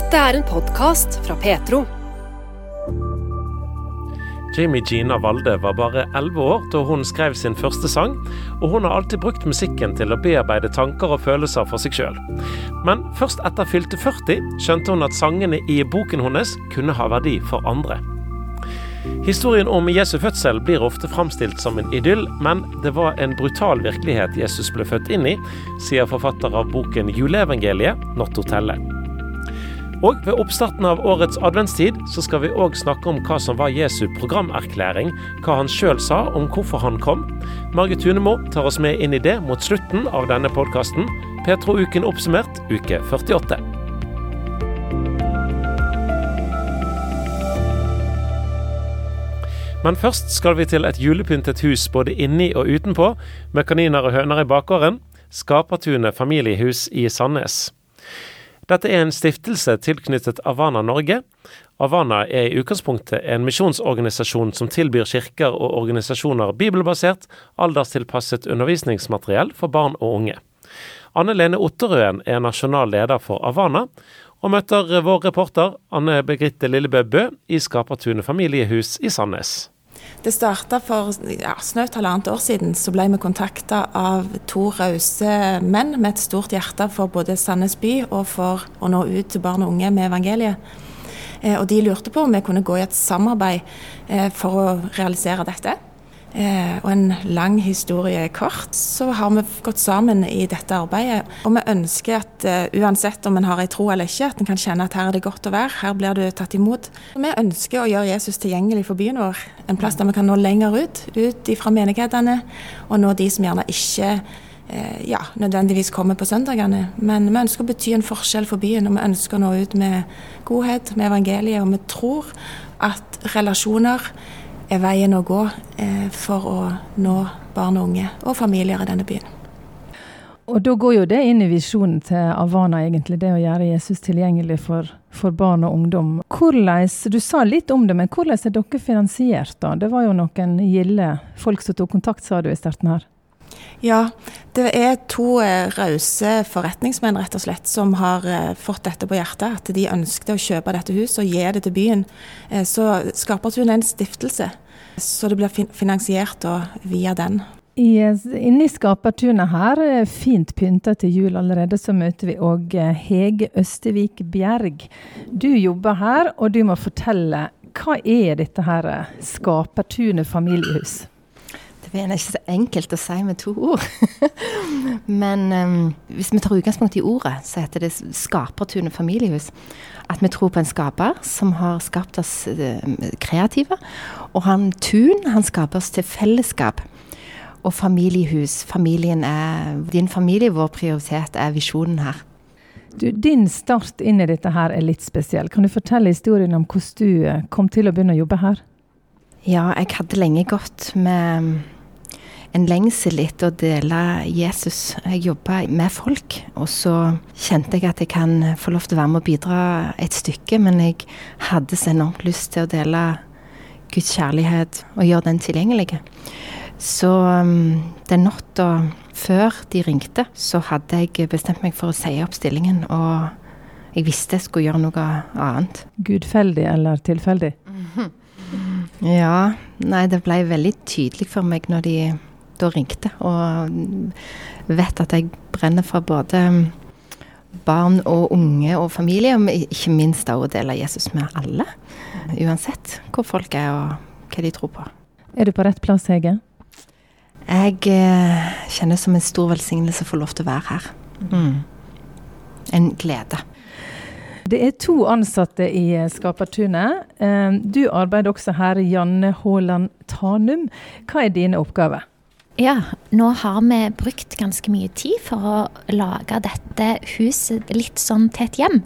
Dette er en podkast fra Petro. Jamie Gina Valde var bare elleve år da hun skrev sin første sang, og hun har alltid brukt musikken til å bearbeide tanker og følelser for seg sjøl. Men først etter fylte 40 skjønte hun at sangene i boken hennes kunne ha verdi for andre. Historien om Jesu fødsel blir ofte framstilt som en idyll, men det var en brutal virkelighet Jesus ble født inn i, sier forfatter av boken Juleevangeliet, Notto Telle. Og ved oppstarten av årets adventstid så skal vi òg snakke om hva som var Jesu programerklæring, hva han sjøl sa om hvorfor han kom. Margit Tunemo tar oss med inn i det mot slutten av denne podkasten. Petro-uken oppsummert, uke 48. Men først skal vi til et julepyntet hus både inni og utenpå, med kaniner og høner i bakgården. Skapertunet familiehus i Sandnes. Dette er en stiftelse tilknyttet Avana Norge. Avana er i utgangspunktet en misjonsorganisasjon som tilbyr kirker og organisasjoner bibelbasert, alderstilpasset undervisningsmateriell for barn og unge. Anne Lene Otterøen er nasjonal leder for Avana, og møter vår reporter Anne Begritte Lillebø Bø i Skapertunet familiehus i Sandnes. Det starta for ja, snaut halvannet år siden. Så ble vi kontakta av to rause menn med et stort hjerte for både Sandnes by og for å nå ut til barn og unge med evangeliet. Eh, og de lurte på om vi kunne gå i et samarbeid eh, for å realisere dette. Eh, og en lang historie kort, så har vi gått sammen i dette arbeidet. Og vi ønsker at uh, uansett om en har ei tro eller ikke, at en kan kjenne at her er det godt å være, her blir du tatt imot. Vi ønsker å gjøre Jesus tilgjengelig for byen vår. En plass der vi kan nå lenger ut, ut fra menighetene, og nå de som gjerne ikke uh, ja, nødvendigvis kommer på søndagene. Men vi ønsker å bety en forskjell for byen, og vi ønsker å nå ut med godhet, med evangeliet, og vi tror at relasjoner er veien å gå eh, for å nå barn og unge og familier i denne byen. Og Da går jo det inn i visjonen til Avana, egentlig, det å gjøre Jesus tilgjengelig for, for, barn og ungdom. Hvordan, Du sa litt om det, men hvordan er dere finansiert? da? Det var jo noen gilde folk som tok kontakt, sa du i starten her. Ja, det er to eh, rause forretningsmenn rett og slett som har eh, fått dette på hjertet. At de ønsket å kjøpe dette huset og gi det til byen. Eh, så Skapertun er en stiftelse, så det blir fin finansiert via den. I, inni Skapertunet her, fint pynta til jul allerede, så møter vi òg Hege Østevik Bjerg. Du jobber her, og du må fortelle. Hva er dette her Skapertunet familiehus? Det er ikke så enkelt å si med to ord. Men um, hvis vi tar utgangspunkt i ordet, så heter det Skapertunet familiehus. At vi tror på en skaper som har skapt oss uh, kreative. Og han tun, han skaper oss til fellesskap. Og familiehus. Familien er Din familie, vår prioritet, er visjonen her. Du, din start inn i dette her er litt spesiell. Kan du fortelle historien om hvordan du eh, kom til å begynne å jobbe her? Ja, jeg hadde lenge gått med en lengsel etter å dele Jesus. Jeg jobba med folk, og så kjente jeg at jeg kan få lov til å være med og bidra et stykke, men jeg hadde så enormt lyst til å dele Guds kjærlighet og gjøre den tilgjengelig. Så um, den natta før de ringte, så hadde jeg bestemt meg for å si opp stillingen. Og jeg visste jeg skulle gjøre noe annet. Gudfeldig eller tilfeldig? Ja. Nei, det ble veldig tydelig for meg når de da ringte, og vet at jeg brenner for både barn og unge og familie, og ikke minst da å dele Jesus med alle. Uansett hvor folk er og hva de tror på. Er du på rett plass, Hege? Jeg eh, kjenner som en stor velsignelse å få lov til å være her. Mm. En glede. Det er to ansatte i Skapertunet. Eh, du arbeider også her, Janne Haaland Tanum. Hva er dine oppgaver? Ja, nå har vi brukt ganske mye tid for å lage dette huset litt sånn til et hjem.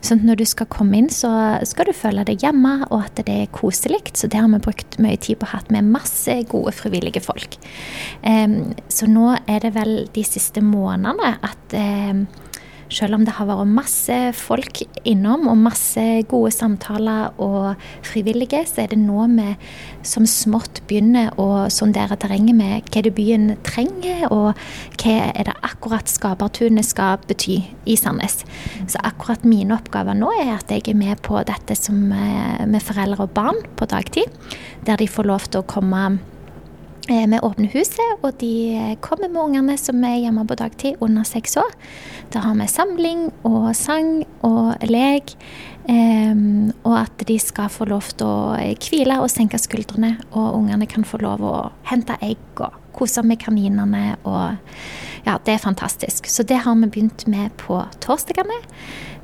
Sånn at når du skal komme inn, så skal du føle deg hjemme, og at det er koselig. Så det har vi brukt mye tid på å ha med masse gode, frivillige folk. Um, så nå er det vel de siste månedene at um, selv om det har vært masse folk innom og masse gode samtaler og frivillige, så er det nå vi som smått begynner å sondere terrenget med hva det byen trenger, og hva er det akkurat Skapertunet skal bety i Sandnes. Så akkurat mine oppgaver nå er at jeg er med på dette som eh, med foreldre og barn på dagtid, der de får lov til å komme vi eh, åpner huset, og de eh, kommer med ungene som er hjemme på dagtid under seks år. Da har vi samling og sang og lek. Um, og at de skal få lov til å hvile og senke skuldrene. Og ungene kan få lov å hente egg og kose med kaninene. Og ja, det er fantastisk. Så det har vi begynt med på torsdagene.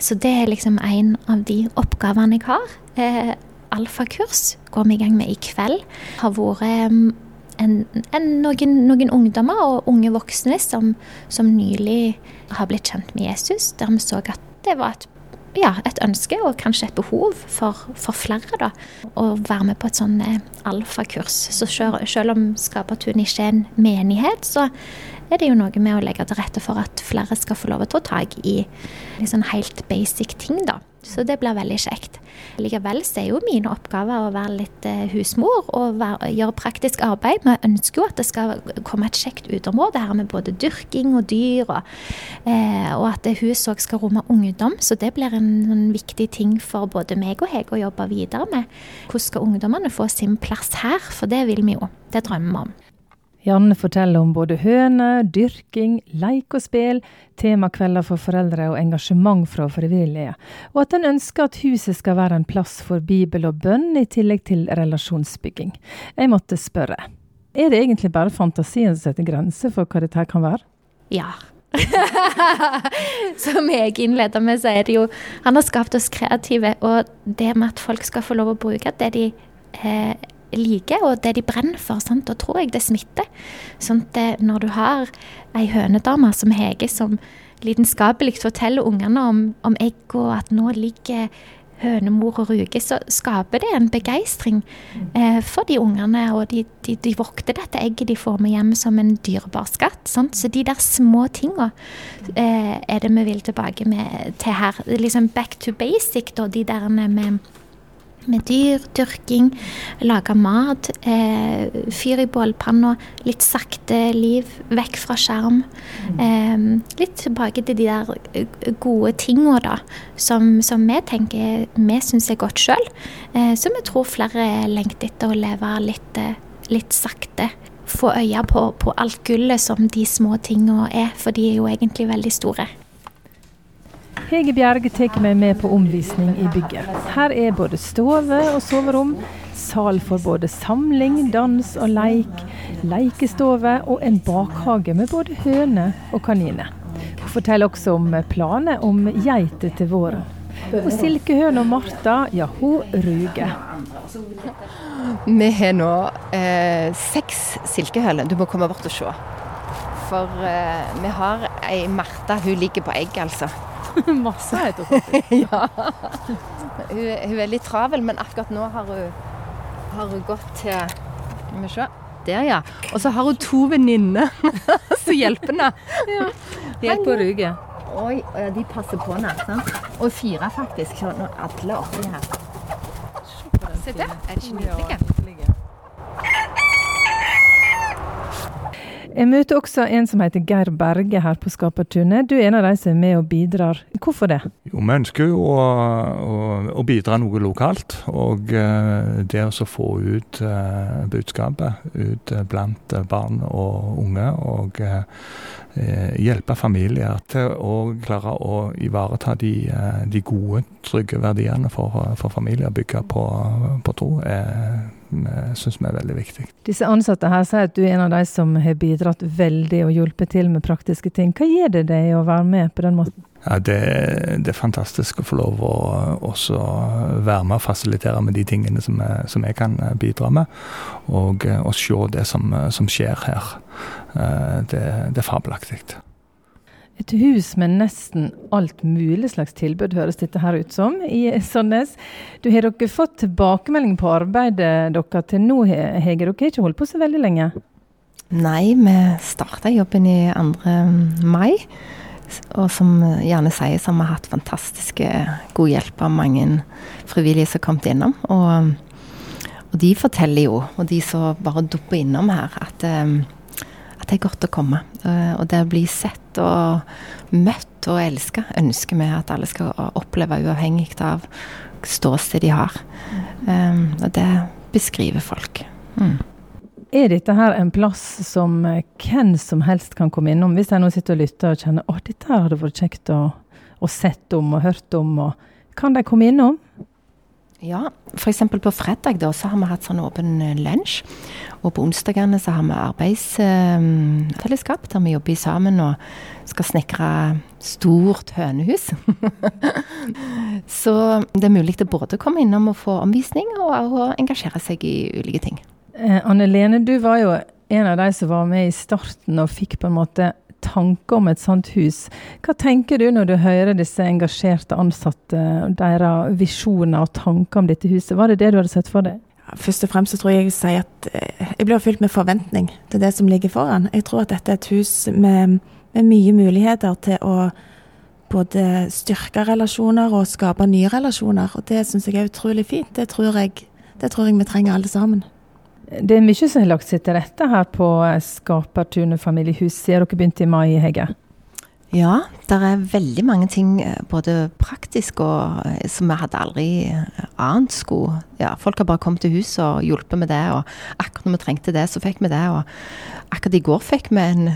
Så det er liksom en av de oppgavene jeg har. Eh, alfakurs går vi i gang med i kveld. Har vært en, en, noen, noen, ungdommer og unge voksne som, som, nylig har blitt kjent med Jesus, der vi så at det var et, ja, et ønske og kanskje et behov for, for, flere da, å være med på et sånn eh, alfakurs. Så selv, selv om Skapertun ikke er en menighet, så er det jo noe med å legge til rette for at flere skal få lov til å ta tak i liksom helt basic ting. da. Så det blir veldig kjekt. Likevel så er jo mine oppgaver å være litt eh, husmor og gjøre praktisk arbeid. Vi ønsker jo at det skal komme et kjekt uteområde her med både dyrking og dyr, og, eh, og at huset òg skal romme ungdom. Så det blir en, en, viktig ting for både meg og Hege å jobbe videre med. Hvordan skal ungdommene få sin plass her? For det vil vi jo. Det drømmer vi om. Janne forteller om både høner, dyrking, leik og spill, temakvelder for foreldre og engasjement fra frivillige, og at en ønsker at huset skal være en plass for bibel og bønn, i tillegg til relasjonsbygging. Jeg måtte spørre, er det egentlig bare fantasien som setter grenser for hva dette kan være? Ja. Som jeg innleder med, så er det jo Han har skapt oss kreative, og det med at folk skal få lov å bruke det de eh, liker, og det de brenner for. Sant? Da tror jeg det smitter. Sånn at når du har ei hønedame som Hege, som lidenskapelig forteller ungene om, om egg, og at nå ligger hønemor og ruger, så skaper det en begeistring eh, for de ungene. Og de, de, de, vokter dette egget de får med hjem som en dyrebar skatt. Sant? Så de der små tinga eh, er det vi vil tilbake med, til her. Liksom back to basic, da. De der med med dyr, dyrking, lage mat, eh, fyr i bålpanna, litt sakte liv, vekk fra skjerm. Eh, litt tilbake til de der eh, gode tinga da, som, som, vi tenker vi syns er godt sjøl. Eh, som vi tror flere lengter etter å leve litt, eh, litt sakte. Få øye på, på alt gullet som de små tinga er, for de er jo egentlig veldig store. Hege Bjerg tar meg med på omvisning i bygget. Her er både stove og soverom, sal for både samling, dans og leik, leikestove og en bakhage med både høner og kaniner. Hun forteller også om planer om geiter til våren. Og silkehøna Martha, ja, hun ruger. Vi har nå eh, seks silkehøner. Du må komme bort og se. For uh, vi har ei Martha, hun ligger på egg, altså. Masse heter hun ja. Hun, hun, er litt travel, men akkurat nå har hun, har hun gått til Skal vi se. Der, ja. Og så har hun to venninner som hjelper henne. Ja. Helt på ruget. Oi, ja, de passer på henne. sant? Og fire, faktisk. Så nå alle oppi her. Se der. Er det ikke nydelig? Jeg møter også en som heter Geir Berge her på Skapertunet. Du er en av de som er med og bidrar. Hvorfor det? Jo, Vi ønsker jo å, å, å bidra noe lokalt. Og uh, det å få ut uh, budskapet ut uh, blant barn og unge. Og hjelpe familier til å klare å ivareta de, de gode, trygge verdiene for, for familier. Bygge på, på tro. er syns vi er veldig viktig. Disse ansatte her sier at du er en av de som har bidratt veldig og hjulpet til med praktiske ting. Hva gir det deg å være med på den måten? Ja, det, det er fantastisk å få lov å også være med og fasilitere med de tingene som jeg, som jeg kan bidra med. Og, og se det som, som skjer her. Eh, det, det er fabelaktig. Et hus med nesten alt mulig slags tilbud, høres dette her ut som, i Sandnes. Du Har dere fått tilbakemelding på arbeidet dere til nå, Hege? Dere har ikke holdt på så veldig lenge? Nei, vi starta jobben i 2. mai. Og som gjerne sier, så har vi hatt fantastiske god hjelp av mange frivillige som har kommet innom. Og, og, de forteller jo, og de som bare dupper innom her, at, at det er godt å komme. Og det å bli sett og møtt og elska ønsker vi at alle skal oppleve, uavhengig av ståsted de har. Um, og det beskriver folk. Mm. Er dette her en plass som eh, hvem som helst kan komme innom, hvis jeg nå sitter og lytter og kjenner at dette her hadde vært kjekt å, å sett om og hørt om, og kan de komme innom? Ja, f.eks. på fredag da, så har vi hatt sånn åpen eh, lunsj. Og på onsdagene så har vi arbeidsfellesskap, der vi jobber sammen og skal snekre stort hønehus. så det er mulig å både komme innom og få omvisning, og, og engasjere seg i ulike ting. Eh, Anne Lene, du var jo en av de som var med i starten og fikk på en måte tanker om et sånt hus. Hva tenker du når du hører disse engasjerte ansatte, deres visjoner og tanker om dette huset? Var det det du hadde sett for deg? Først og fremst så tror jeg jeg sier at eh, jeg blir fylt med forventning til det som ligger foran. Jeg tror at dette er et hus med, med mye muligheter til å både styrke relasjoner og skape nye relasjoner. Og det syns jeg er utrolig fint. Det tror jeg, det tror jeg vi trenger alle sammen. Det er mye som har lagt seg til rette her på Skapertunet familiehus Har dere begynte i mai, Hege? Ja, det er veldig mange ting eh, både praktisk og eh, som vi hadde aldri eh, ant skulle Ja, folk har bare kommet til huset og hjulpet med det, og akkurat når vi trengte det, så fikk vi det. Og akkurat i går fikk vi en,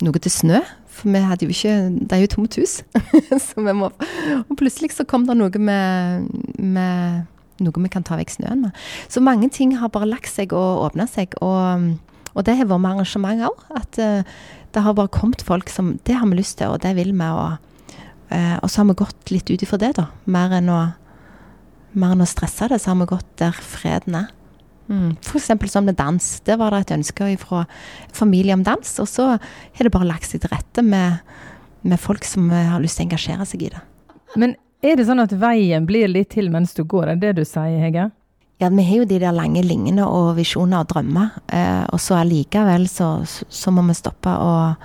noe til snø, for vi hadde jo ikke Det er jo tomt hus. så vi må Og plutselig så kom det noe med, med noe vi kan ta vekk snøen med. Så mange ting har bare lagt seg og åpna seg. Og, og, det har vært med arrangementer òg. At uh, det har bare kommet folk som Det har vi lyst til, og det vil vi. Og, uh, og så har vi gått litt ut ifra det, da. Mer enn, å, mer enn å stresse det, så har vi gått der freden er. Mm. F.eks. som med dans. Der var det et ønske fra familie om dans. Og så har det bare lagt seg til rette med, med folk som har lyst til å engasjere seg i det. Men er det sånn at veien blir litt til mens du går, er det det du sier, Hege? Ja, vi har jo de der lange linjene og visjoner og drømmer. Eh, og så allikevel så, så, må vi stoppe og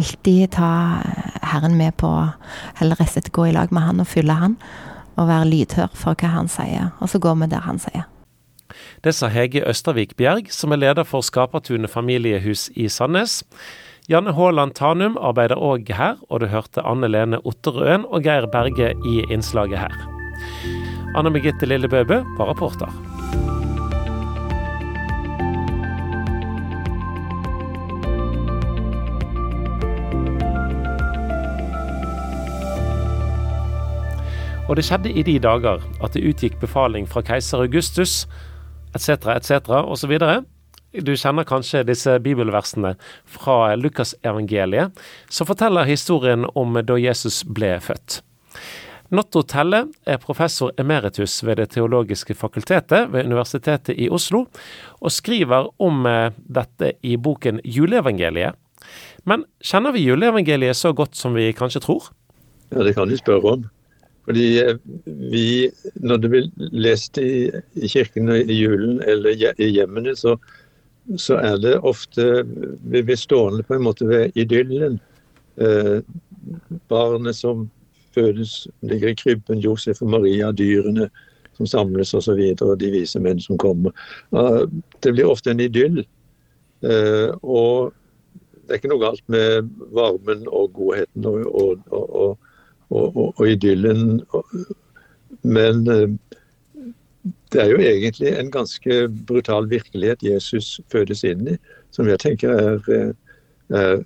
alltid ta Herren med på Heller rett og slett gå i lag med han og fylle han. Og være lydhør for hva han sier. Og så går vi der han sier. Det sa Hege Østervik Bjerg, som er leder for Skapertunet familiehus i Sandnes. Janne Haaland Tanum arbeider òg her, og du hørte Anne Lene Otterøen og Geir Berge i innslaget her. Anne Birgitte Lillebøbø var rapporter. Og det skjedde i de dager at det utgikk befaling fra keiser Augustus etc., etc., osv. Du kjenner kanskje disse bibelversene fra Lukasevangeliet, som forteller historien om da Jesus ble født. Notto Telle er professor emeritus ved Det teologiske fakultetet ved Universitetet i Oslo, og skriver om eh, dette i boken Juleevangeliet. Men kjenner vi juleevangeliet så godt som vi kanskje tror? Ja, det kan du spørre om. Fordi eh, vi, når det blir lest i kirken i julen eller i hjemmene, så så er det ofte Vi blir stående på en måte ved idyllen. Eh, barnet som fødes, ligger i krybben, Josef og Maria, dyrene som samles osv., og, så videre, og de vise menn som kommer. Eh, det blir ofte en idyll. Eh, og det er ikke noe galt med varmen og godheten og, og, og idyllen, men uh, det er jo egentlig en ganske brutal virkelighet Jesus fødes inn i, som jeg tenker er, er,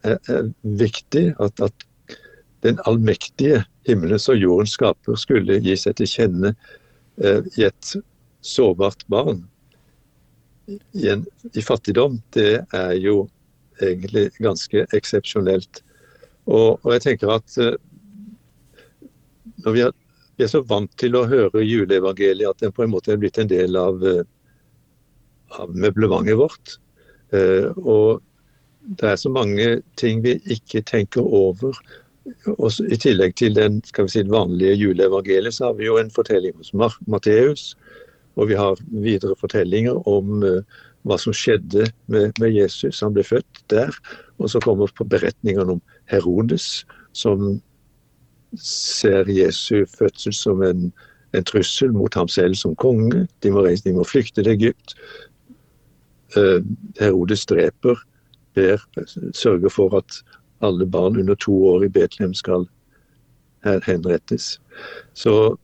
er, er viktig. At, at, den allmektige himmelen som jorden skaper skulle gi seg til kjenne eh, i et sårbart barn i, en, i, fattigdom, det er jo egentlig ganske eksepsjonelt. Og, og, jeg tenker at eh, når vi har vi er så vant til å høre juleevangeliet at den på en måte er blitt en del av, eh, av møblementet vårt. Uh, og det er så mange ting vi ikke tenker over. Også I tillegg til den skal vi si, vanlige juleevangeliet, så har vi jo en fortelling hos Matteus. Og vi har videre fortellinger om uh, hva som skjedde med, med, Jesus. Han ble født der. Og så kommer beretningene om Herodes, som ser Jesu fødsel som en, en, trussel mot ham selv som konge. De må, reise, de må flykte til Egypt. Uh, Herodes dreper, ber, sørger for at alle barn under to år i Betlehem skal henrettes. Så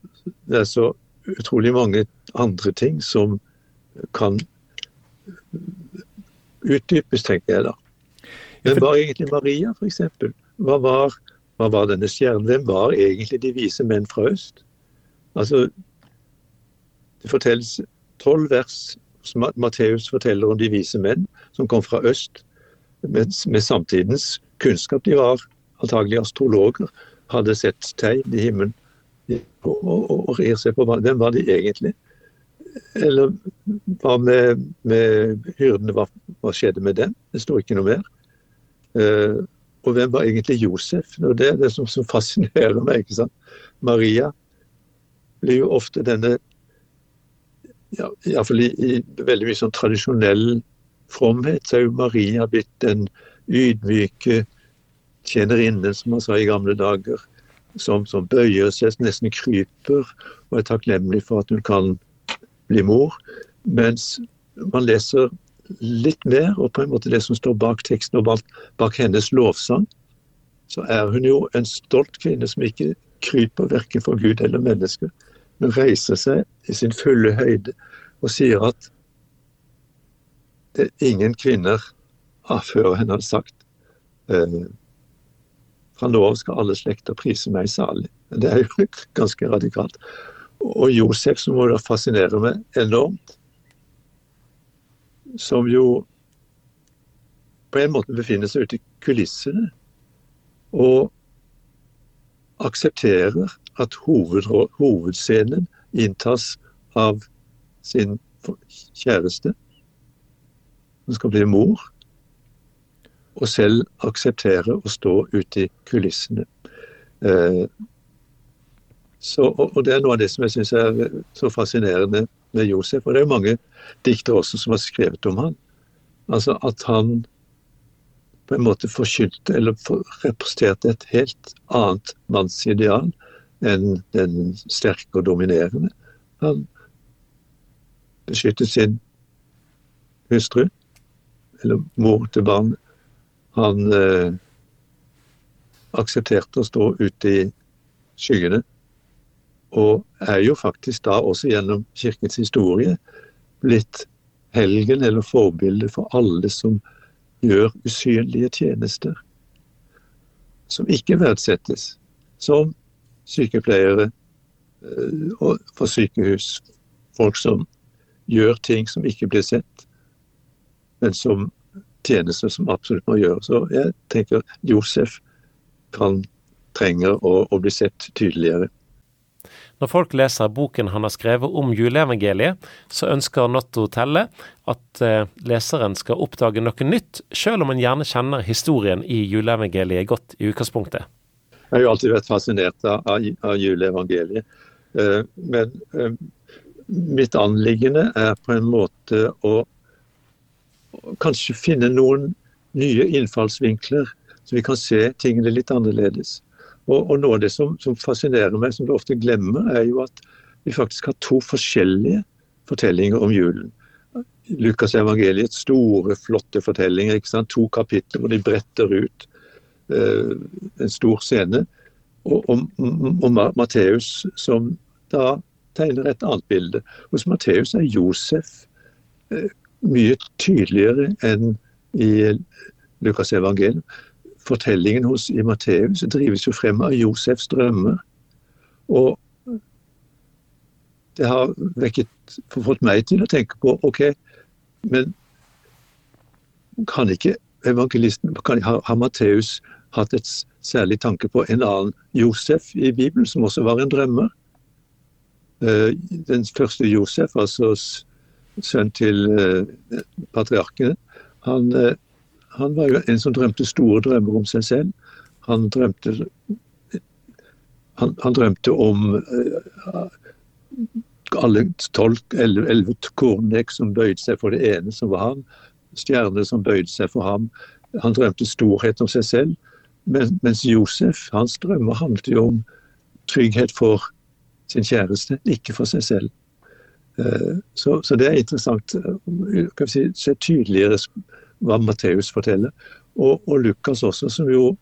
det er så utrolig mange andre ting som kan utdypes, tenker jeg da. Men var egentlig Maria, f.eks.? Hva var, hva var denne stjernen? Hvem var egentlig de vise menn fra øst? Altså, Det fortelles tolv vers som Matteus forteller om de vise menn som kom fra øst, med, med samtidens kunnskap. De var antagelig astrologer, hadde sett tegn i himmelen og, og, og rir seg på Hvem var de egentlig? Eller hva med, med hyrdene? Hva, hva, skjedde med dem? Det står ikke noe mer. Uh, og hvem var egentlig Josef? Det er det som, som fascinerer meg. ikke sant? Maria blir jo ofte denne ja, Iallfall i, i veldig mye sånn tradisjonell fromhet, så er jo Maria blitt den ydmyke tjenerinnen, som man sa i gamle dager. Som, som bøyer seg, nesten kryper, og er takknemlig for at hun kan bli mor. Mens man leser litt mer, og på en måte det som står bak teksten og bak, bak hennes lovsang, så er hun jo en stolt kvinne som ikke kryper verken for Gud eller mennesker, men reiser seg i sin fulle høyde og sier at det er ingen kvinner ah, før henne hadde sagt eh, fra nå av skal alle slekter prise meg salig. Det er jo ganske radikalt. Og Josef, som må da fascinere meg enormt, som jo på en måte befinner seg ute i kulissene og aksepterer at hovedscenen inntas av sin kjæreste, som skal bli mor, og selv aksepterer å stå ute i kulissene. Eh, så, og, Det er noe av det som jeg syns er så fascinerende med Josef. Og det er mange diktere også som har skrevet om han. Altså at han på en måte forkylte eller representerte et helt annet mannsideal enn den sterke og dominerende. Han beskyttet sin hustru, eller mor til barn. Han eh, aksepterte å stå ute i skyggene og er jo faktisk da også gjennom kirkens historie blitt helgen eller forbilde for alle som gjør usynlige tjenester. Som ikke verdsettes. Som sykepleiere eh, og for sykehus. Folk som gjør ting som ikke blir sett, men som tjenester som absolutt må gjøres. Og jeg tenker Josef kan trenger å, å bli sett tydeligere. Når folk leser boken han har skrevet om juleevangeliet, så ønsker Notto Telle at eh, leseren skal oppdage noe nytt, selv om en gjerne kjenner historien i juleevangeliet godt i utgangspunktet. Jeg har jo alltid vært fascinert av, av juleevangeliet. Eh, men eh, mitt anliggende er på en måte å kanskje finne noen nye innfallsvinkler, så vi kan se tingene litt annerledes. Og, og Noe av det som, som, fascinerer meg, som du ofte glemmer, er jo at vi faktisk har to forskjellige fortellinger om julen. Lukas evangeliets store, flotte fortellinger. ikke sant? To kapitler hvor de bretter ut uh, en stor scene. Og, og, og Matteus som da tegner et annet bilde. Hos Matteus er Josef uh, mye tydeligere enn i Lukas evangeliet fortellingen hos i Matteus drives jo frem av Josefs drømmer. Og det har vekket, fått meg til å tenke på OK, men kan ikke evangelisten kan, Har, har Matteus hatt et særlig tanke på en annen Josef i Bibelen, som også var en drømmer? Eh, den første Josef, altså sønn til eh, patriarkene, han eh, han var jo en som drømte store drømmer om seg selv. Han drømte, han, han drømte om uh, alle tolv, elleve Kornek som bøyde seg for det ene som var han. Stjerner som bøyde seg for ham. Han drømte storhet om seg selv. Men, mens Josef, hans drømmer handlet jo om trygghet for sin kjæreste, ikke for seg selv. Eh, så, så det er interessant kan vi si, se tydeligere hva Matteus forteller. Og, og, Lukas også, som jo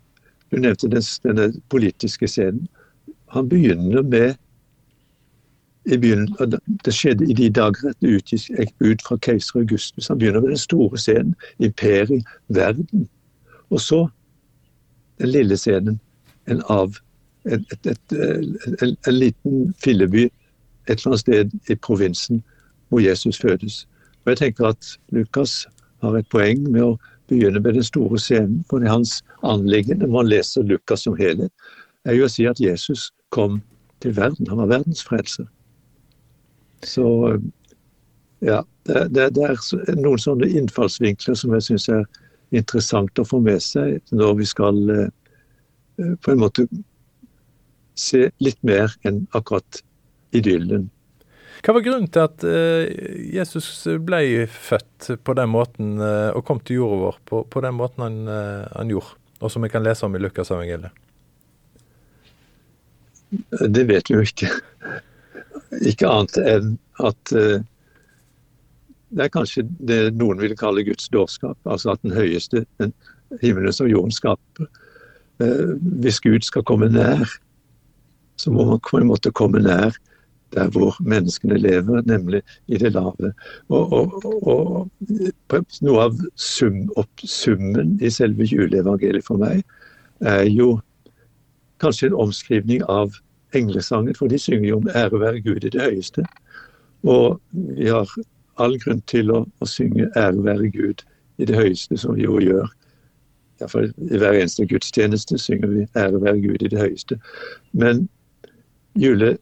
Du nevnte den, denne politiske scenen. Han begynner med i Det skjedde i de dager at det utgikk ut fra keiser Augustus. Han begynner med den store scenen, imperiet, verden. Og så den lille scenen, en av en, et, et, en, en, liten filleby et eller annet sted i provinsen hvor Jesus fødes. Og jeg tenker at Lukas har et poeng med å begynne med den store scenen. For hans anliggende, når man leser Lukas som helhet, er jo å si at Jesus kom til verden. Han var verdens frelser. Så ja, det, det, det, er noen sånne innfallsvinkler som jeg syns er interessant å få med seg når vi skal eh, på en måte se litt mer enn akkurat idyllen. Hva var grunnen til at uh, Jesus ble født på den måten uh, og kom til jorda vår på, på den måten han, uh, han, gjorde, og som vi kan lese om i Lukas evangeliet? Det vet vi jo ikke. Ikke annet enn at det er kanskje det noen vil kalle Guds dårskap. Altså at den høyeste, den himmelen som jorden skaper. Hvis Gud skal komme nær, så må man på en måte komme nær der hvor menneskene lever, nemlig i det lave. Og, og, og Noe av sum, opp, summen i selve juleevangeliet for meg er jo kanskje en omskrivning av englesangen, for de synger jo om 'ære være Gud i det høyeste'. Og vi har all grunn til å, å synge 'ære være Gud i det høyeste', som vi jo gjør. Iallfall i hver eneste gudstjeneste synger vi 'ære være Gud i det høyeste'. Men jule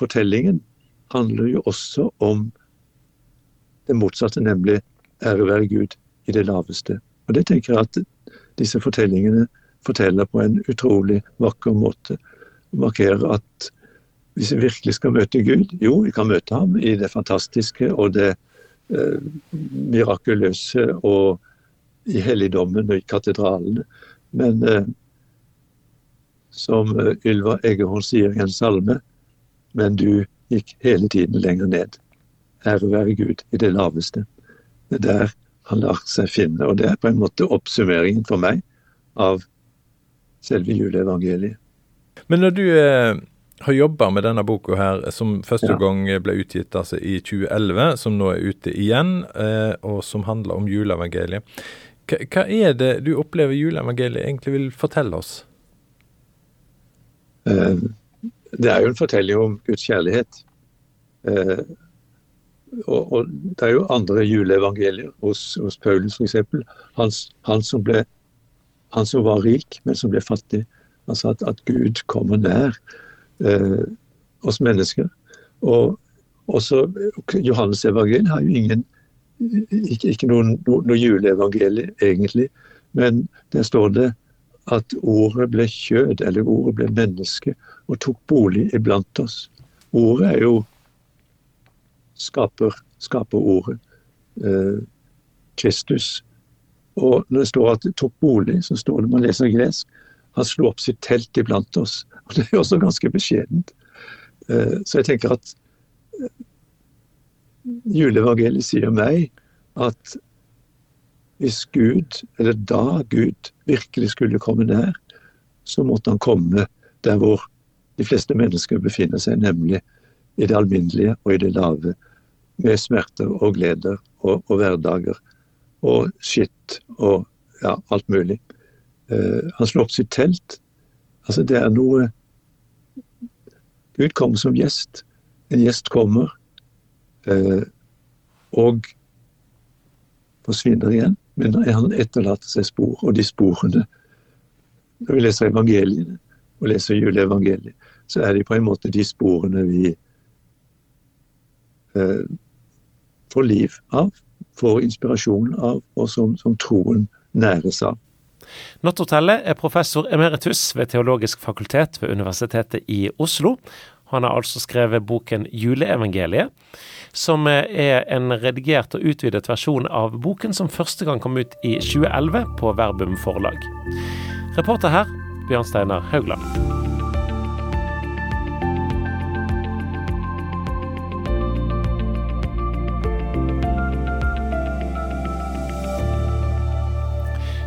fortellingen handler jo også om det motsatte, nemlig ære være Gud i det laveste. Og Det tenker jeg at disse fortellingene forteller på en utrolig vakker måte. Markerer at hvis vi virkelig skal møte Gud, jo, vi kan møte ham i det fantastiske og det eh, mirakuløse og i helligdommen og i katedralene. Men eh, som eh, Ylva Eggehorn sier i en salme, men du gikk hele tiden lenger ned. Ære være Gud i det laveste. Det er der han lar seg finne. Og det er på en måte oppsummeringen for meg av selve juleevangeliet. Men når du eh, har jobba med denne boka her, som første ja. gang ble utgitt altså, i 2011, som nå er ute igjen, eh, og som handler om juleevangeliet. Hva, er det du opplever juleevangeliet egentlig vil fortelle oss? Eh, det er jo en fortelling om Guds kjærlighet. Eh, og, og, Det er jo andre juleevangelier hos, hos Paulus f.eks. Han, han, som han som var rik, men som ble fattig. Altså at, at Gud kommer nær eh, oss mennesker. Og også Johannes evangeliet har jo ingen ikke, ikke noen, no, noe juleevangelie, egentlig. Men der står det at ordet ble kjød, eller ordet ble menneske, og tok bolig iblant oss. Ordet er jo skaper, ordet. Eh, Kristus. Og når det står at det tok bolig, så står det man leser gresk, han slo opp sitt telt iblant oss. Og Det er også ganske beskjedent. Eh, så jeg tenker at eh, juleevangeliet sier meg at hvis Gud, eller da Gud, virkelig skulle komme nær, så måtte han komme der hvor de fleste mennesker befinner seg, nemlig i det alminnelige og i det lave. Med smerter og gleder og, og hverdager og skitt og ja, alt mulig. Uh, han slår opp sitt telt. Altså, det er noe Gud kommer som gjest. En gjest kommer uh, og forsvinner igjen. Men han etterlater seg spor, og de sporene Når vi leser evangeliene og leser juleevangeliet, så er de på en måte de sporene vi eh, får liv av, får inspirasjon av, og som, som troen næres av. Nattotelle er professor emeritus ved Teologisk fakultet ved Universitetet i Oslo. Han har altså skrevet boken 'Juleevangeliet', som er en redigert og utvidet versjon av boken som første gang kom ut i 2011 på Verbum forlag. Reporter her Bjørn Steinar Haugland.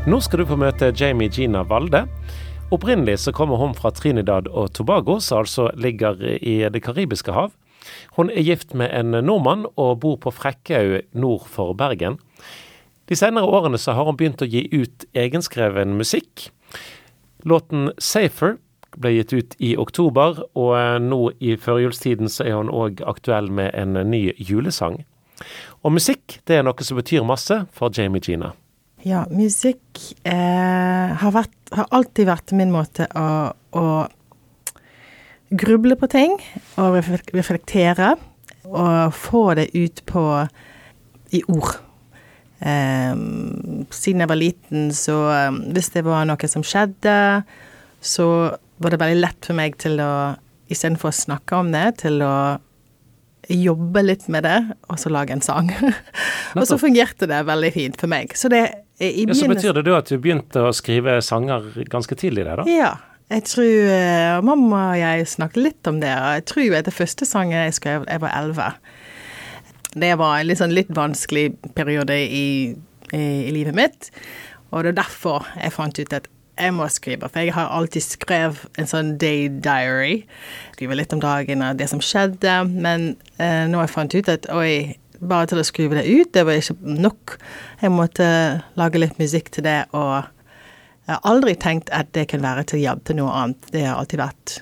Nå skal du få møte Jamie Gina Valde. Opprinnelig så kommer hun fra Trinidad og Tobago, som altså ligger i Det karibiske hav. Hun er gift med en nordmann og bor på Frekkhaug nord for Bergen. De senere årene så har hun begynt å gi ut egenskreven musikk. Låten 'Safer' ble gitt ut i oktober, og nå i førjulstiden så er hun òg aktuell med en ny julesang. Og musikk det er noe som betyr masse for Jamie Gina. Ja, musikk eh, har, vært, har, alltid vært min måte å, å gruble på ting og reflektere. Og få det ut på i ord. Eh, siden jeg var liten, så eh, hvis det var noe som skjedde, så var det veldig lett for meg til å Istedenfor å snakke om det, til å jobbe litt med det, og så lage en sang. og så fungerte det veldig fint for meg. Så det i ja, Så betyr det da at du begynte å skrive sanger ganske tidlig der, da? Ja. Jeg tror Mamma og jeg snakket litt om det. Jeg tror at det første sangen jeg skrev, jeg var elleve. Det var en litt, sånn litt vanskelig periode i, i, i, livet mitt. Og det er derfor jeg fant ut at jeg må skrive. For jeg har alltid skrevet en sånn day diary. Skriver litt om dagen og det som skjedde. Men eh, nå har jeg fant ut at oi, bare til å skrive det ut. Det var ikke nok. Jeg måtte lage litt musikk til det, og jeg har aldri tenkt at det kan være til jobb til noe annet. Det har alltid vært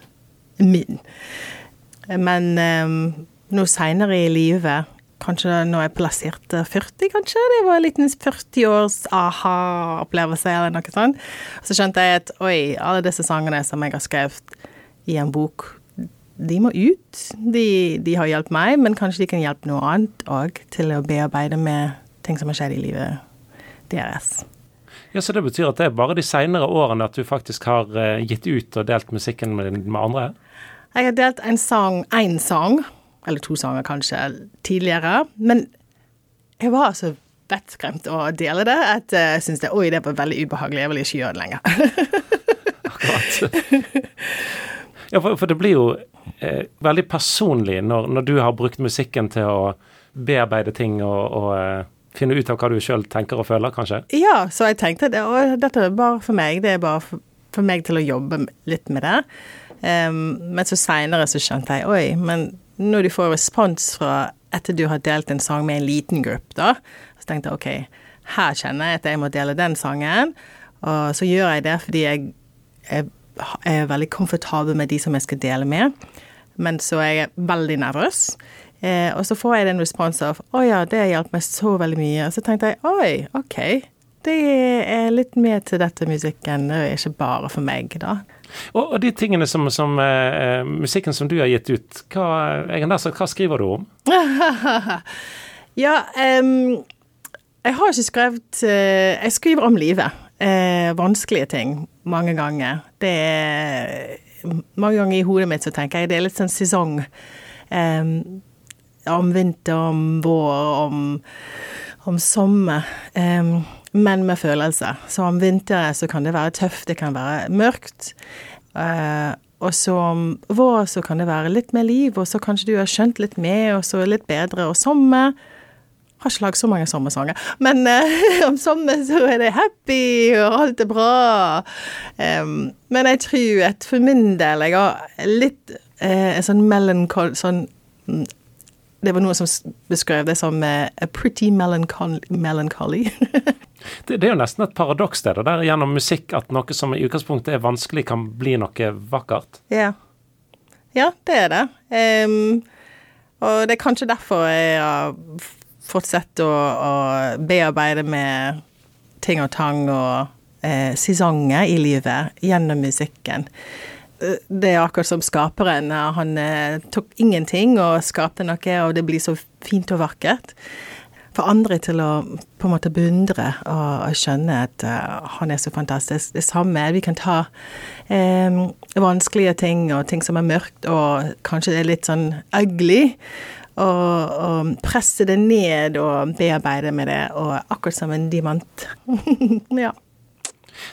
min. Men eh, nå seinere i livet, kanskje når jeg plasserte 40, kanskje, det var en liten 40-års aha-opplevelse eller noe sånt, så skjønte jeg at oi, alle disse sangene som jeg har skrevet i en bok, de må ut. De, de har hjulpet meg, men kanskje de kan hjelpe noe annet òg til å bearbeide med ting som har skjedd i livet deres. Ja, Så det betyr at det er bare de seinere årene at du faktisk har uh, gitt ut og delt musikken med, med andre? Jeg har delt en sang, én sang, eller to sanger kanskje, tidligere. Men jeg var så vettskremt å dele det at jeg syntes det, oi, det var veldig ubehagelig. Jeg vil ikke gjøre det lenger. Akkurat. Ja, for, for, det blir jo eh, veldig personlig når, når, du har brukt musikken til å bearbeide ting og, og eh, finne ut av hva du sjøl tenker og føler, kanskje? Ja, så jeg tenkte at dette er bare for meg. Det er bare for, for meg til å jobbe litt med det. Um, men så seinere så skjønte jeg oi, men når du får respons fra etter du har delt en sang med en liten gruppe, da, så tenkte jeg OK, her kjenner jeg at jeg må dele den sangen. Og så gjør jeg det fordi jeg, jeg er veldig komfortabel med de som jeg skal dele med. Men så er jeg veldig nervøs. Eh, og så får jeg den responsen av 'Å ja, det hjalp meg så veldig mye'. Og så tenkte jeg 'Oi, OK'. Det er litt mer til dette musikken, det er ikke bare for meg, da. Og, og de tingene som, som uh, musikken som du har gitt ut, hva, sagt, hva skriver du om? ja, um, jeg har ikke skrevet uh, Jeg skriver om livet. Uh, vanskelige ting mange ganger. Det er Mange ganger i hodet mitt så tenker jeg det er litt sånn sesong. Um, om vinter, om vår, om, om sommer. Um, men med følelser. Så om vinteren så kan det være tøft, det kan være mørkt. Uh, og så om vår så kan det være litt mer liv, og så kanskje du har skjønt litt mer, og så litt bedre. Og sommer har ikke lagd så mange sommersanger. Men uh, om sommeren så er det happy, og alt er bra. Um, men jeg tror at for min del Jeg har litt uh, sånn melancholy sånn, mm, Det var noen som beskrev det som a pretty melancholy. det, det, er jo nesten et paradoks det, der gjennom musikk at noe som i utgangspunktet er vanskelig, kan bli noe vakkert. Ja, ja det er det. Um, og det er kanskje derfor jeg har fortsatt å, å, bearbeide med ting og tang og eh, sesonger i livet gjennom musikken. Eh, det er akkurat som skaperen. Han eh, tok ingenting og skapte noe, og det blir så fint og vakkert. For andre til å på en måte beundre og, og skjønne at uh, han er så fantastisk. Det samme, vi kan ta um, vanskelige ting og ting som er mørkt og kanskje det er litt sånn ugly, og, og presse det ned og bearbeide med det, og akkurat som en diamant. ja.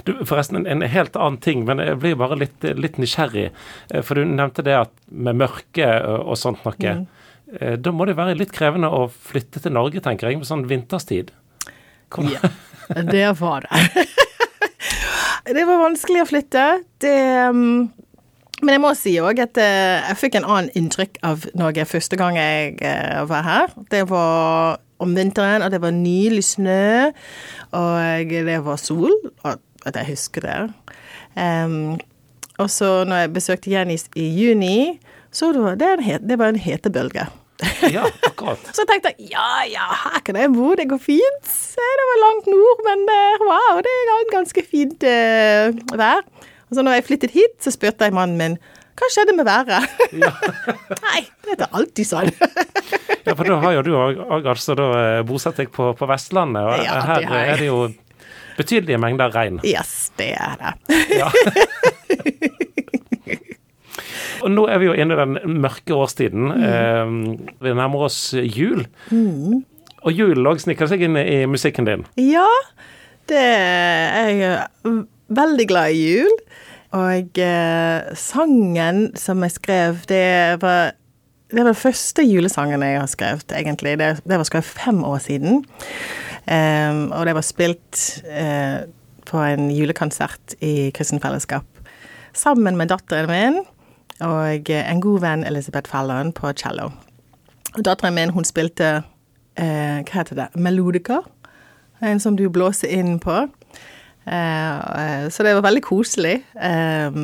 Du, forresten, en, en, helt annen ting, men jeg blir bare litt, litt nysgjerrig. Eh, for du nevnte det at med mørke og, og sånt noe. Mm. Eh, da må det være litt krevende å flytte til Norge, tenker jeg, med sånn vinterstid. Kom. Ja, det var det. det var vanskelig å flytte. Det um, Men jeg må si òg at uh, jeg fikk en annen inntrykk av Norge første gang jeg uh, var her. Det var om vinteren, og det var nylig snø, og det var sol. At jeg husker det. Um, og så når jeg besøkte i, i juni, så det var det, det var en hetebølge. Ja, akkurat. så jeg tenkte jeg ja ja, her kan jeg bo, det går fint. Det var langt nord, men uh, wow, det er ganske fint uh, vær. Og så når jeg flyttet hit, så spurte jeg mannen min hva skjedde med været? Ja. Nei, det er alltid sånn. ja, for da har jo du òg altså da bosetter bosatt deg på, på Vestlandet, og ja, her er det jo betydelige mengder regn. Yes, det er det. Ja. Og nå er vi jo inne i den mørke årstiden. Mm. Eh, vi nærmer oss jul. Mm. Og julen òg sniker seg inn i musikken din. Ja, det er jeg veldig glad i jul. Og eh, sangen som jeg skrev, det var det var den første julesangen jeg har skrevet, egentlig. Det, det var skrevet fem år siden. Um, og det var spilt uh, på en julekonsert i Kristent Fellesskap sammen med datteren min og en god venn, Elisabeth Fallon, på cello. Datteren min hun spilte eh, hva heter det, melodica. En som du blåser inn på. Eh, så det var veldig koselig. Eh,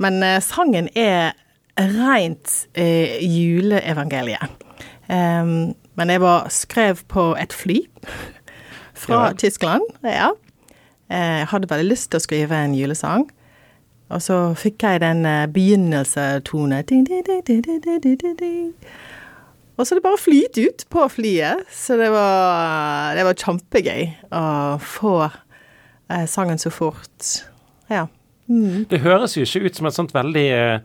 men eh, sangen er rent eh, juleevangeliet. Eh, men jeg var skrev på et fly fra ja. Tyskland. Ja. Jeg hadde veldig lyst til å skrive en julesang. Og så fikk jeg den uh, begynnelsetone Og så det bare flyt ut på flyet. Så det var, det var kjempegøy å få uh, sangen så fort. Ja. Mm. Det høres jo ikke ut som et sånt veldig uh,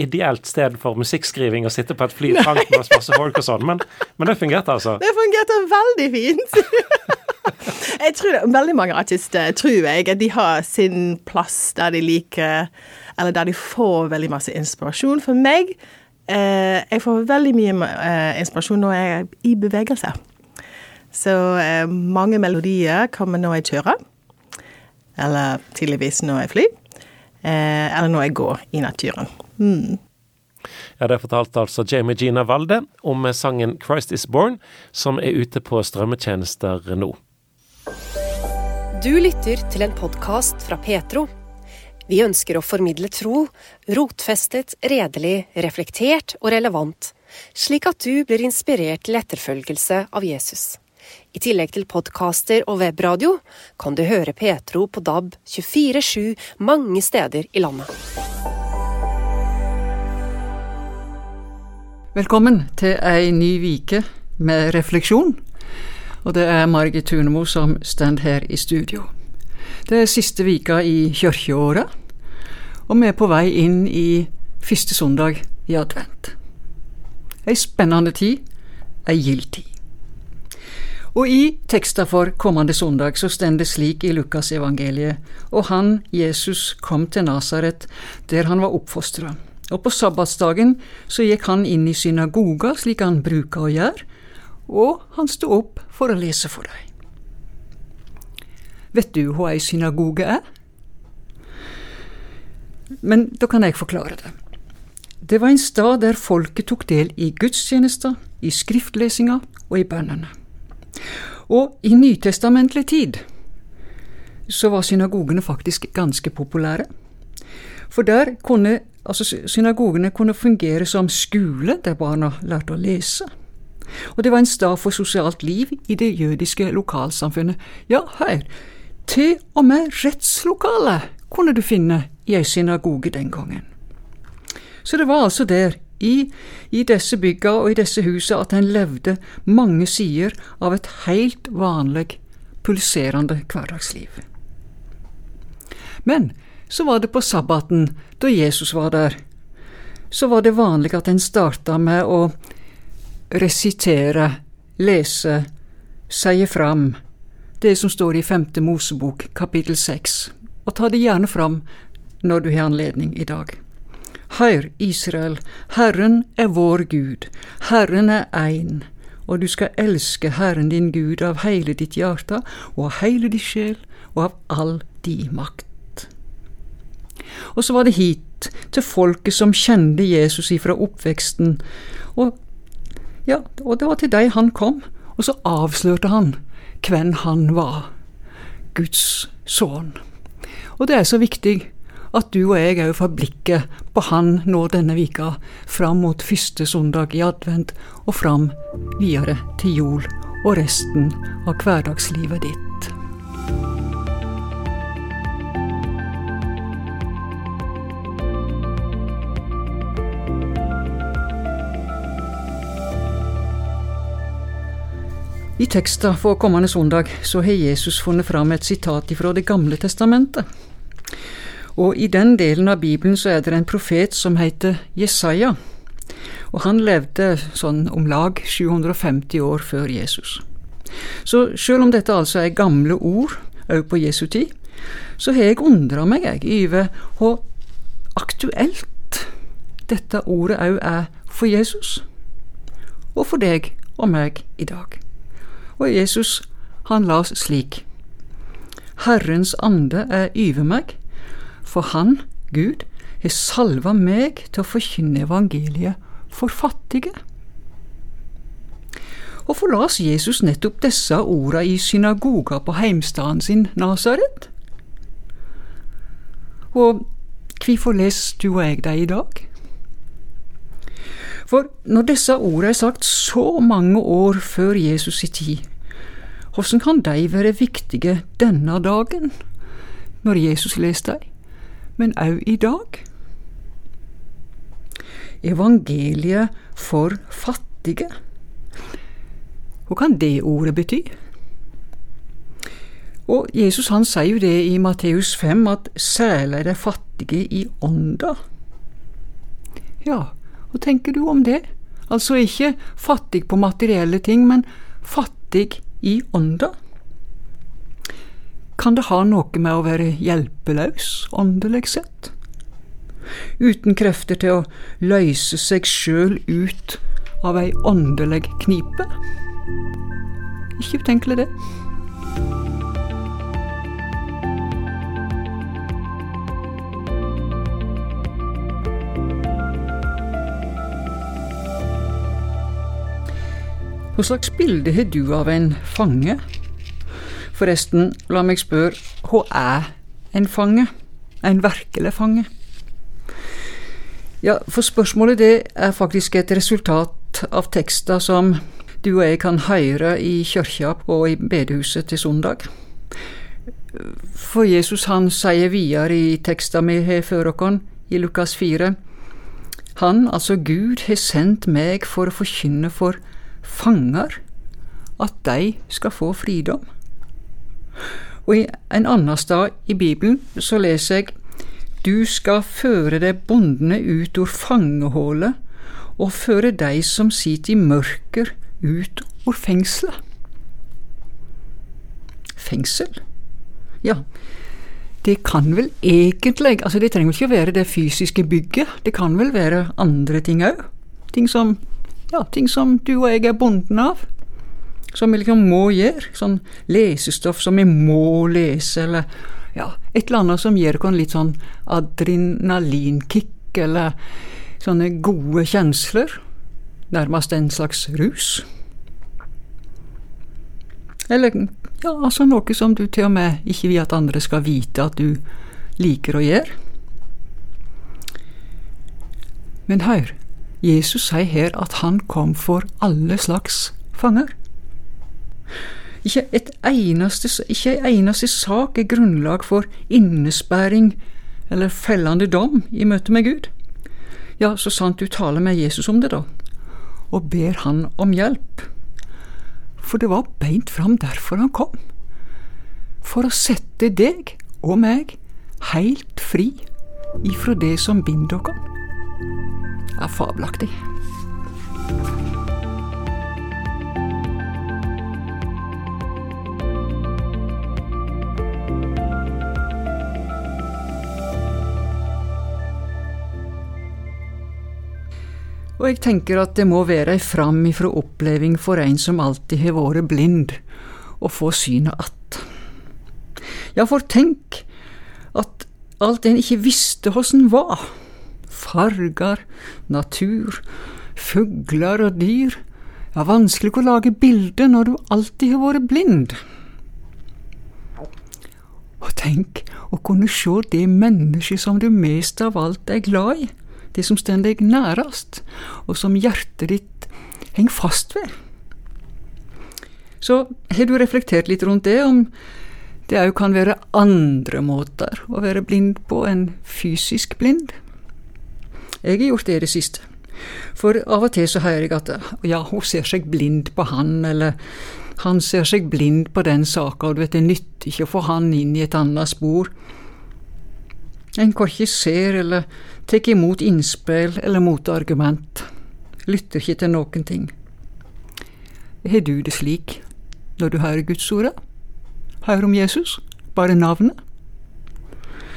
ideelt sted for musikkskriving å sitte på et fly trangt med masse folk og sånn, men, men, det fungerte altså? Det fungerte veldig fint. jeg tror det, Veldig mange artister tror jeg at de har sin plass der de liker Eller der de får veldig masse inspirasjon. For meg eh, Jeg får veldig mye eh, inspirasjon når jeg er i bevegelse. Så eh, mange melodier kommer når jeg kjører. Eller tidligvis når jeg flyr. Eh, eller når jeg går i naturen. Mm. Ja, Det fortalte altså Jamie Gina Valde om sangen 'Christ Is Born', som er ute på strømmetjenester nå. Du lytter til en podkast fra Petro. Vi ønsker å formidle tro, rotfestet, redelig, reflektert og relevant, slik at du blir inspirert til etterfølgelse av Jesus. I tillegg til podkaster og webradio kan du høre Petro på DAB 24-7 mange steder i landet. Velkommen til ei ny vike med refleksjon og det er Margit Tunemo som står her i studio. Det er siste vika i kirkeåret, og vi er på vei inn i første søndag i advent. Ei spennende tid, ei gild tid. Og i teksten for kommende søndag så står det slik i Lukasevangeliet, og han, Jesus, kom til Nasaret, der han var oppfostra. Og på sabbatsdagen så gikk han inn i synagoga, slik han bruker å gjøre, og han sto opp for å lese for deg. Vet du hva ei synagoge er? Men da kan jeg forklare det. Det var en stad der folket tok del i gudstjenester, i skriftlesinga og i bønnene. Og i nytestamentlig tid så var synagogene faktisk ganske populære. For der kunne altså synagogene kunne fungere som skole der barna lærte å lese og det var en stad for sosialt liv i det jødiske lokalsamfunnet. Ja, hør, til og med rettslokalet kunne du finne i ei synagoge den gangen. Så det var altså der, i, i disse bygga og i disse husa, at en levde mange sider av et helt vanlig, pulserende hverdagsliv. Men så var det på sabbaten, da Jesus var der, så var det vanlig at en starta med å resitere, lese, seie fram det som står i femte Mosebok kapittel seks, og ta det gjerne fram når du har anledning i dag. Hør, Israel, Herren er vår Gud, Herren er ein, og du skal elske Herren din Gud av hele ditt hjerte og av hele din sjel og av all din makt. Og så var det hit, til folket som kjente Jesus ifra oppveksten, og ja, og det var til deg han kom, og så avslørte han hvem han var, Guds sønn. Og det er så viktig at du og jeg òg får blikket på han nå denne vika, fram mot første søndag i advent og fram videre til jul og resten av hverdagslivet ditt. I teksten for kommende søndag så har Jesus funnet fram et sitat fra Det gamle testamentet. Og i den delen av Bibelen så er det en profet som heter Jesaja. Og han levde sånn om lag 750 år før Jesus. Så selv om dette altså er gamle ord, òg på Jesu tid, så har jeg undra meg jeg, over hvor aktuelt dette ordet òg er for Jesus, og for deg og meg i dag. Og Jesus, han la oss slik. Herrens ande er over meg, for han, Gud, har salva meg til å forkynne evangeliet for fattige. Hvorfor las Jesus nettopp disse orda i synagoga på heimstaden sin Nasaret? Og hvorfor leser du og jeg dem i dag? For når disse ordene er sagt så mange år før Jesus i tid, hvordan kan de være viktige denne dagen, når Jesus leser dem, men òg i dag? Evangeliet for fattige. Hva kan det ordet bety? Og Jesus han sier jo det i Matteus 5 at særlig de fattige i ånda. Ja, hva tenker du om det? Altså ikke fattig på materielle ting, men fattig i ånda. Kan det ha noe med å være hjelpeløs åndelig sett? Uten krefter til å løse seg sjøl ut av ei åndelig knipe? Ikke utenkelig, det. Hva slags bilde har du av en fange? Forresten, la meg spørre, hva er en fange? En virkelig fange? Ja, for spørsmålet det er faktisk et resultat av tekster som du og jeg kan høre i kyrkja og i bedehuset til søndag. For Jesus han sier videre i teksta vi har før oss, i Lukas 4, Han, altså Gud, har sendt meg for å forkynne for fanger at de skal få fridom. Og i en annen sted i Bibelen så leser jeg Du skal føre de bondene ut ur fangehullet og føre de som sitter i mørker, ut ur fengselet. Fengsel? Ja, det kan vel egentlig Altså, det trenger vel ikke å være det fysiske bygget, det kan vel være andre ting òg. Ting som ja, ting som du og jeg er bonden av. Som vi liksom må gjøre. Sånn lesestoff som vi må lese, eller ja, et eller annet som gir oss litt sånn adrenalinkick, eller sånne gode kjensler. Nærmest en slags rus. Eller ja, altså noe som du til og med ikke vil at andre skal vite at du liker å gjøre. Men hør, Jesus sier her at han kom for alle slags fanger. Ikke et eneste, ikke en eneste sak er grunnlag for innesperring eller fellende dom i møte med Gud. Ja, så sant du taler med Jesus om det, da, og ber han om hjelp. For det var beint fram derfor han kom. For å sette deg og meg heilt fri ifra det som binder oss er fabelaktig. Og jeg tenker at det må være ei fram ifrå oppleving for en som alltid har vært blind, å få synet att. Ja, for tenk at alt en ikke visste hvordan var. Farger, natur, fugler og dyr. Det er vanskelig å lage bilder når du alltid har vært blind. Og tenk å kunne se det mennesket som du mest av alt er glad i, det som står deg nærest, og som hjertet ditt henger fast ved. Så har du reflektert litt rundt det, om det òg kan være andre måter å være blind på enn fysisk blind? Jeg har gjort det i det siste. For av og til så hører jeg at ja, hun ser seg blind på han, eller han ser seg blind på den saka, og du vet det nytter ikke å få han inn i et annet spor. En korkje ser eller tar imot innspill eller motargument, lytter ikke til noen ting. Har du det slik når du hører Guds ord? Hører om Jesus? Bare navnet?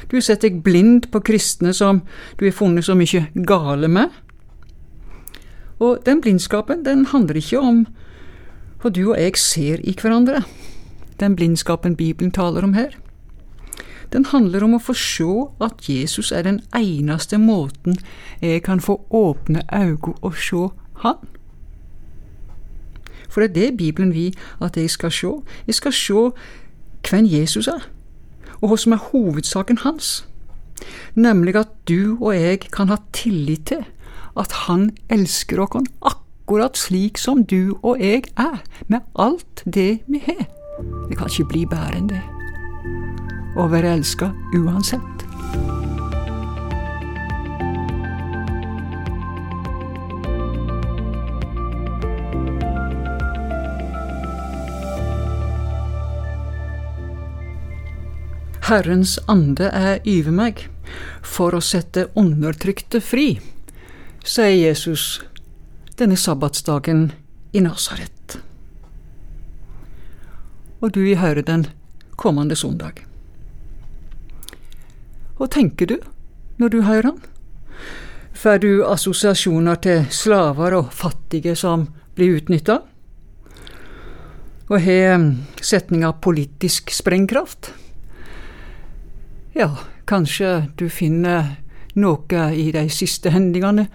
Du har sett deg blind på kristne som du har funnet så mye gale med. Og den blindskapen, den handler ikke om hva du og jeg ser i hverandre. Den blindskapen Bibelen taler om her. Den handler om å få se at Jesus er den eneste måten jeg kan få åpne øynene og se Han. For det er det Bibelen vil at jeg skal se. Jeg skal se hvem Jesus er, og hva som er hovedsaken hans. Nemlig at du og jeg kan ha tillit til at Han elsker oss akkurat slik som du og jeg er, med alt det vi har. Det kan ikke bli bedre enn det. Å være elska uansett. Herrens ande er yve meg for å sette undertrykte fri, sier Jesus denne sabbatsdagen i Nasaret. Og du vil høre den kommende søndag. Hva tenker du når du hører han? Får du assosiasjoner til slaver og fattige som blir utnytta? Og har setninga politisk sprengkraft? Ja, kanskje du finner noe i de siste hendelsene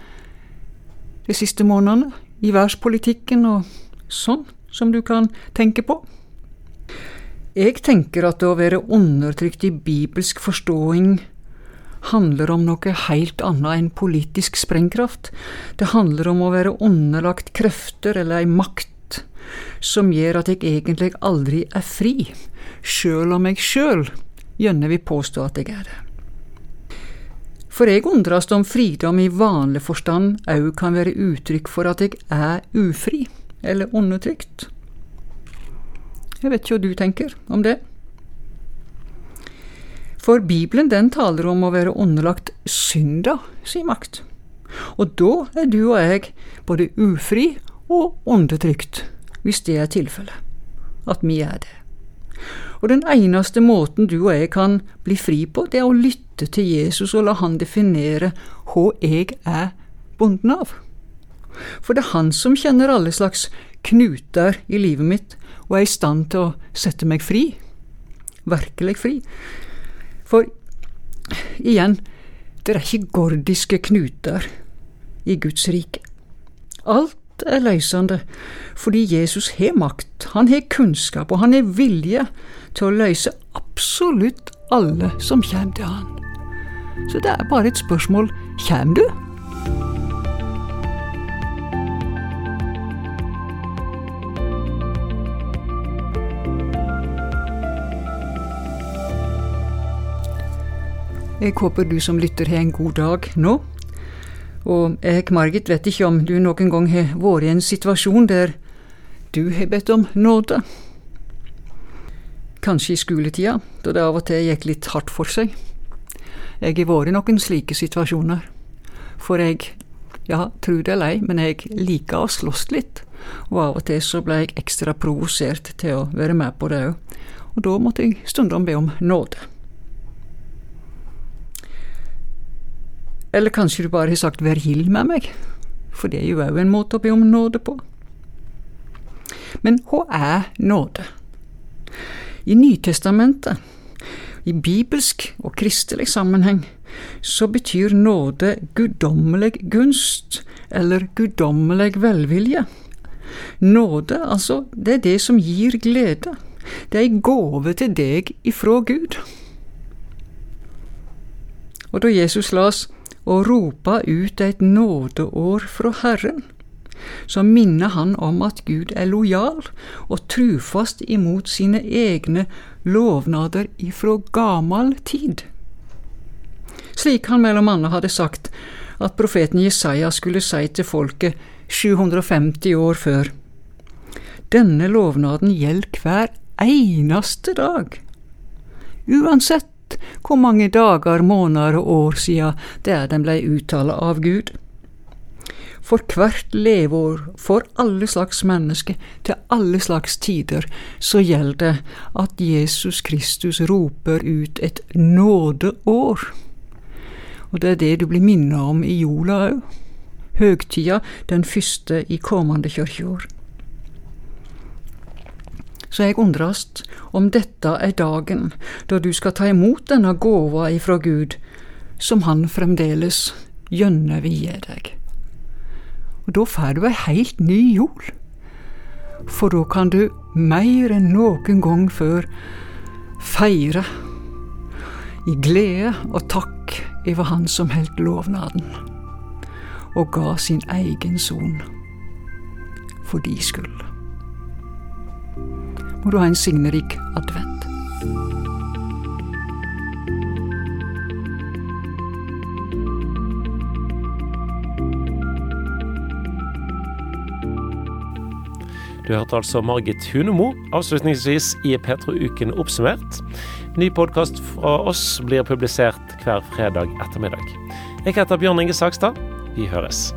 de siste månedene, i verdenspolitikken og sånn, som du kan tenke på. Jeg tenker at å være undertrykt i bibelsk forståing handler om noe helt annet enn politisk sprengkraft. Det handler om å være underlagt krefter eller ei makt som gjør at jeg egentlig aldri er fri, sjøl om jeg sjøl gjerne vil påstå at jeg er det. For jeg undres om fridom i vanlig forstand òg kan være uttrykk for at jeg er ufri, eller undertrykt. Jeg vet ikke hva du tenker om det. For Bibelen den taler om å være underlagt synda si makt. Og da er du og jeg både ufri og undertrykt, hvis det er tilfellet. At vi er det. Og den eneste måten du og jeg kan bli fri på, det er å lytte til Jesus og la han definere hva jeg er bonden av. For det er han som kjenner alle slags knuter i livet mitt, og er i stand til å sette meg fri. Virkelig fri. For igjen, det er ikke gordiske knuter i Guds rike. Alt er løsende, fordi Jesus har makt, han har kunnskap, og han har vilje til å løse absolutt alle som kommer til han. Så det er bare et spørsmål kommer du? Jeg håper du som lytter har en god dag nå. Og jeg, Margit, vet ikke om du noen gang har vært i en situasjon der du har bedt om nåde. Kanskje i skoletida, da det av og til gikk litt hardt for seg. Jeg har vært i noen slike situasjoner. For jeg, ja, tru det eller ei, men jeg liker å slåss litt. Og av og til så ble jeg ekstra provosert til å være med på det òg. Og da måtte jeg stundom be om nåde. Eller kanskje du bare har sagt 'vær gild med meg'? for det er jo òg en måte å be om nåde på. Men hva er nåde? I Nytestamentet, i bibelsk og kristelig sammenheng, så betyr nåde guddommelig gunst, eller guddommelig velvilje. Nåde, altså, det er det som gir glede. Det er ei gåve til deg ifra Gud. Og da Jesus las og ropa ut et nådeår fra Herren, så minner han om at Gud er lojal og trufast imot sine egne lovnader ifra gamal tid. Slik han mellom annet hadde sagt at profeten Jesaja skulle si til folket 750 år før. Denne lovnaden gjelder hver eneste dag. Uansett hvor mange dager, måneder og år siden det er den blei uttala av Gud. For hvert leveår, for alle slags mennesker, til alle slags tider, så gjelder det at Jesus Kristus roper ut et nådeår. Og det er det du blir minnet om i jula òg. Høgtida den første i kommende kirkeår. Så jeg undrast om dette er dagen da du skal ta imot denne gåva ifra Gud, som Han fremdeles gjønne vil deg. Og da får du ei heilt ny jord For da kan du mer enn noen gang før feire i glede og takk over Han som heldt lovnaden, og ga sin egen son for de skyld må du ha en signerik advent. Du hørte altså Margit Hunemo avslutningsvis i Petro-uken oppsummert. Ny podkast fra oss blir publisert hver fredag ettermiddag. Jeg heter Bjørn Inge Sakstad. Vi høres.